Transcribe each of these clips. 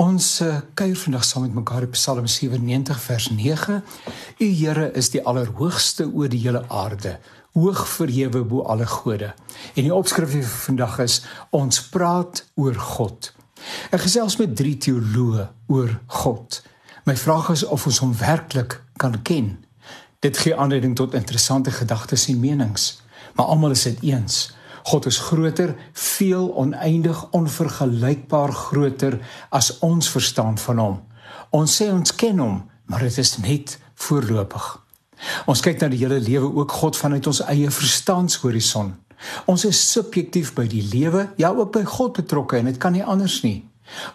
Ons uh, kuier vandag saam met mekaar op Psalm 97 vers 9. U Here is die allerhoogste oor die hele aarde, hoog verhewe bo alle gode. En die opskrif vir vandag is ons praat oor God. Ek gesels met drie teoloë oor God. My vraag is of ons hom werklik kan ken. Dit gee aanleiding tot interessante gedagtes en menings, maar almal is dit eens. God is groter, veel oneindig onvergelykbaar groter as ons verstaan van hom. Ons sê ons ken hom, maar dit is net voorlopig. Ons kyk na die hele lewe ook God vanuit ons eie verstandshorison. Ons is subjektief by die lewe, ja ook by God betrokke en dit kan nie anders nie.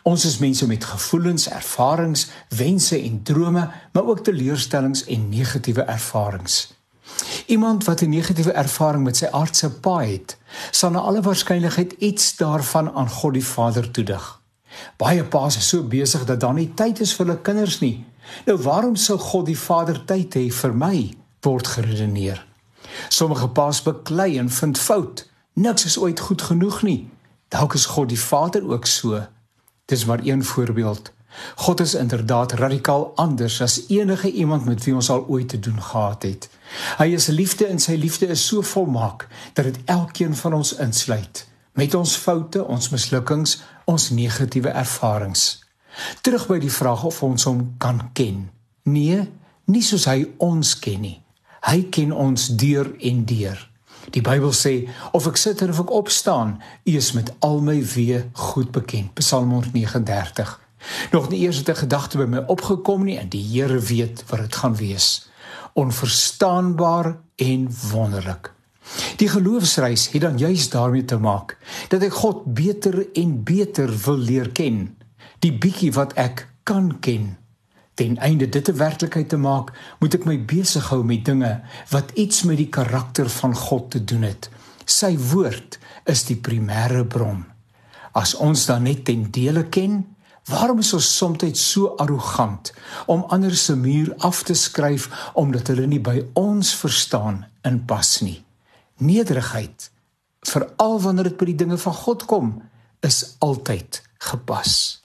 Ons is mense met gevoelens, ervarings, wense en drome, maar ook teleurstellings en negatiewe ervarings. Iemand wat 'n negatiewe ervaring met sy aardse pa het, sal na alle waarskynlikheid iets daarvan aan God die Vader toedig. Baie pa's is so besig dat daar nie tyd is vir hulle kinders nie. Nou waarom sou God die Vader tyd hê vir my? word geredeneer. Sommige pa's beklei en vind fout. Niks is ooit goed genoeg nie. Dalk is God die Vader ook so. Dis maar een voorbeeld. God is inderdaad radikaal anders as enige iemand met wie ons al ooit te doen gehad het. Hy is liefde en sy liefde is so volmaak dat dit elkeen van ons insluit, met ons foute, ons mislukkings, ons negatiewe ervarings. Terug by die vraag of ons hom kan ken. Nee, nie soos hy ons ken nie. Hy ken ons deur en deur. Die Bybel sê of ek sit of ek opstaan, U is met al my weë goed bekend. Psalm 139. Nog nie eers het 'n gedagte by my opgekom nie en die Here weet wat dit gaan wees. Onverstaanbaar en wonderlik. Die geloofsreis het dan juis daarmee te maak dat ek God beter en beter wil leer ken. Die bietjie wat ek kan ken. Ten einde dit 'n werklikheid te maak, moet ek my besig hou met dinge wat iets met die karakter van God te doen het. Sy woord is die primêre bron. As ons dan net ten dele ken, Waarom is ons soms so arrogant om ander se muur af te skryf omdat hulle nie by ons verstaan in pas nie? Nederigheid, veral wanneer dit by die dinge van God kom, is altyd gepas.